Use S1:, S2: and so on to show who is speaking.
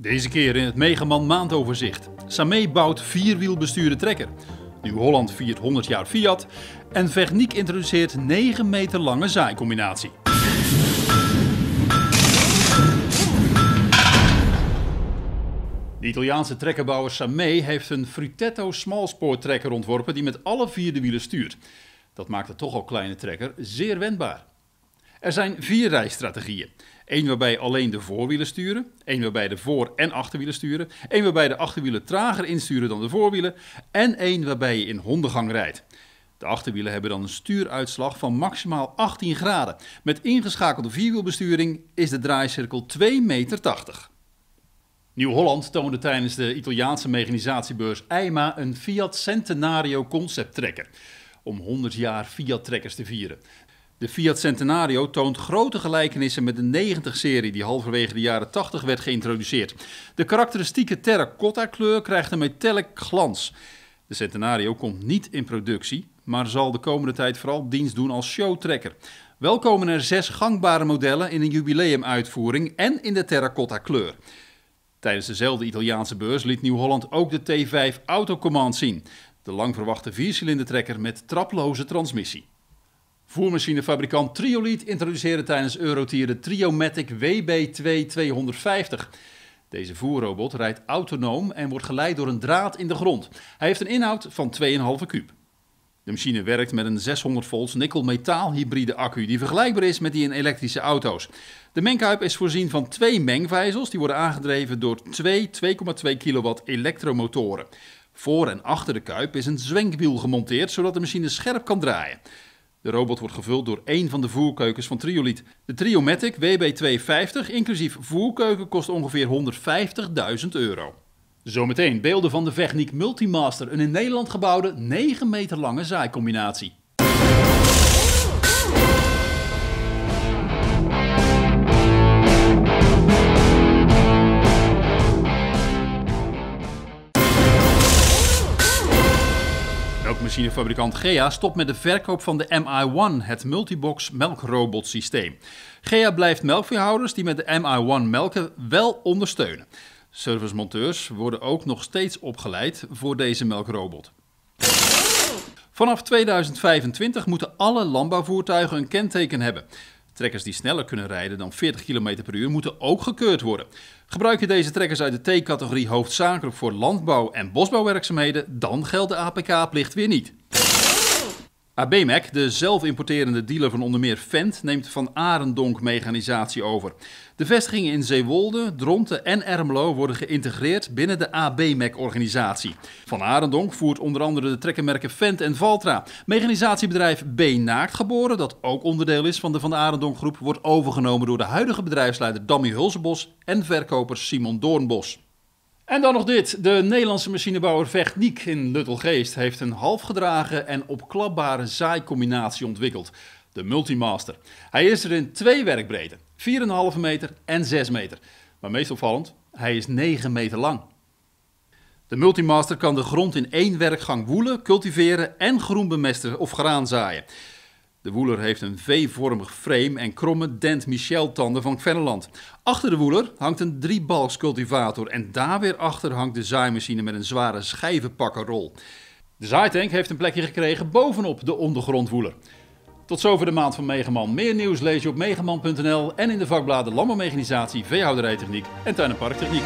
S1: Deze keer in het Megaman maandoverzicht. Samé bouwt vierwielbestuurde trekker. Nieuw-Holland viert 100 jaar Fiat. En Vechniek introduceert 9 meter lange zaaicombinatie. De Italiaanse trekkerbouwer Samé heeft een Frutetto smalspoortrekker ontworpen die met alle vier de wielen stuurt. Dat maakt de toch al kleine trekker zeer wendbaar. Er zijn vier rijstrategieën. Eén waarbij alleen de voorwielen sturen, één waarbij de voor- en achterwielen sturen, één waarbij de achterwielen trager insturen dan de voorwielen en één waarbij je in hondengang rijdt. De achterwielen hebben dan een stuuruitslag van maximaal 18 graden. Met ingeschakelde vierwielbesturing is de draaicirkel 2,80 meter. Nieuw-Holland toonde tijdens de Italiaanse mechanisatiebeurs EIMA een Fiat Centenario concepttrekker. Om 100 jaar Fiat-trekkers te vieren. De Fiat Centenario toont grote gelijkenissen met de 90-serie die halverwege de jaren 80 werd geïntroduceerd. De karakteristieke terracotta kleur krijgt een metallic glans. De Centenario komt niet in productie, maar zal de komende tijd vooral dienst doen als showtrekker. Wel komen er zes gangbare modellen in een jubileumuitvoering en in de terracotta kleur. Tijdens dezelfde Italiaanse beurs liet Nieuw-Holland ook de T5 Autocommand zien. De lang verwachte viercilinderdrekker met traploze transmissie. Voermachinefabrikant Triolied introduceerde tijdens Eurotier de Triomatic WB2 Deze voerrobot rijdt autonoom en wordt geleid door een draad in de grond. Hij heeft een inhoud van 2,5 kub. De machine werkt met een 600 volts nikkel-metaal hybride accu die vergelijkbaar is met die in elektrische auto's. De mengkuip is voorzien van twee mengvijzels die worden aangedreven door twee 2,2 kilowatt elektromotoren. Voor en achter de kuip is een zwenkwiel gemonteerd zodat de machine scherp kan draaien. De robot wordt gevuld door één van de voerkeukens van Triolied. De Triomatic WB250 inclusief voerkeuken kost ongeveer 150.000 euro. Zometeen beelden van de Vechniek Multimaster, een in Nederland gebouwde 9 meter lange zaaicombinatie. Melkmachinefabrikant Gea stopt met de verkoop van de MI1, het multibox melkrobotsysteem. Gea blijft melkveehouders die met de MI1 melken wel ondersteunen. Servicemonteurs worden ook nog steeds opgeleid voor deze melkrobot. Vanaf 2025 moeten alle landbouwvoertuigen een kenteken hebben. Trekkers die sneller kunnen rijden dan 40 km per uur moeten ook gekeurd worden. Gebruik je deze trekkers uit de T-categorie hoofdzakelijk voor landbouw- en bosbouwwerkzaamheden, dan geldt de APK-plicht weer niet. ABMEC, de zelfimporterende dealer van onder meer Fendt, neemt van Arendonk mechanisatie over. De vestigingen in Zeewolde, Dronten en Ermelo worden geïntegreerd binnen de ABMEC-organisatie. Van Arendonk voert onder andere de trekkermerken Fendt en Valtra. Mechanisatiebedrijf B. Naakt geboren, dat ook onderdeel is van de Van Arendonk groep, wordt overgenomen door de huidige bedrijfsleider Dammy Hulsebos en verkoper Simon Doornbos. En dan nog dit. De Nederlandse machinebouwer Vechtniek in Luttelgeest heeft een halfgedragen en opklapbare zaaicombinatie ontwikkeld. De Multimaster. Hij is er in twee werkbreedte. 4,5 meter en 6 meter. Maar meest opvallend, hij is 9 meter lang. De Multimaster kan de grond in één werkgang woelen, cultiveren en groen bemesten of graan zaaien. De woeler heeft een V-vormig frame en kromme Dent Michel tanden van Venneland. Achter de woeler hangt een driebalks cultivator en daar weer achter hangt de zaaimachine met een zware schijvenpakkerrol. De zaaitank heeft een plekje gekregen bovenop de ondergrondwoeler. Tot zover de maand van Megaman. Meer nieuws lees je op megaman.nl en in de vakbladen Landbouwmechanisatie, Veehouderijtechniek en Tuin- en Parktechniek.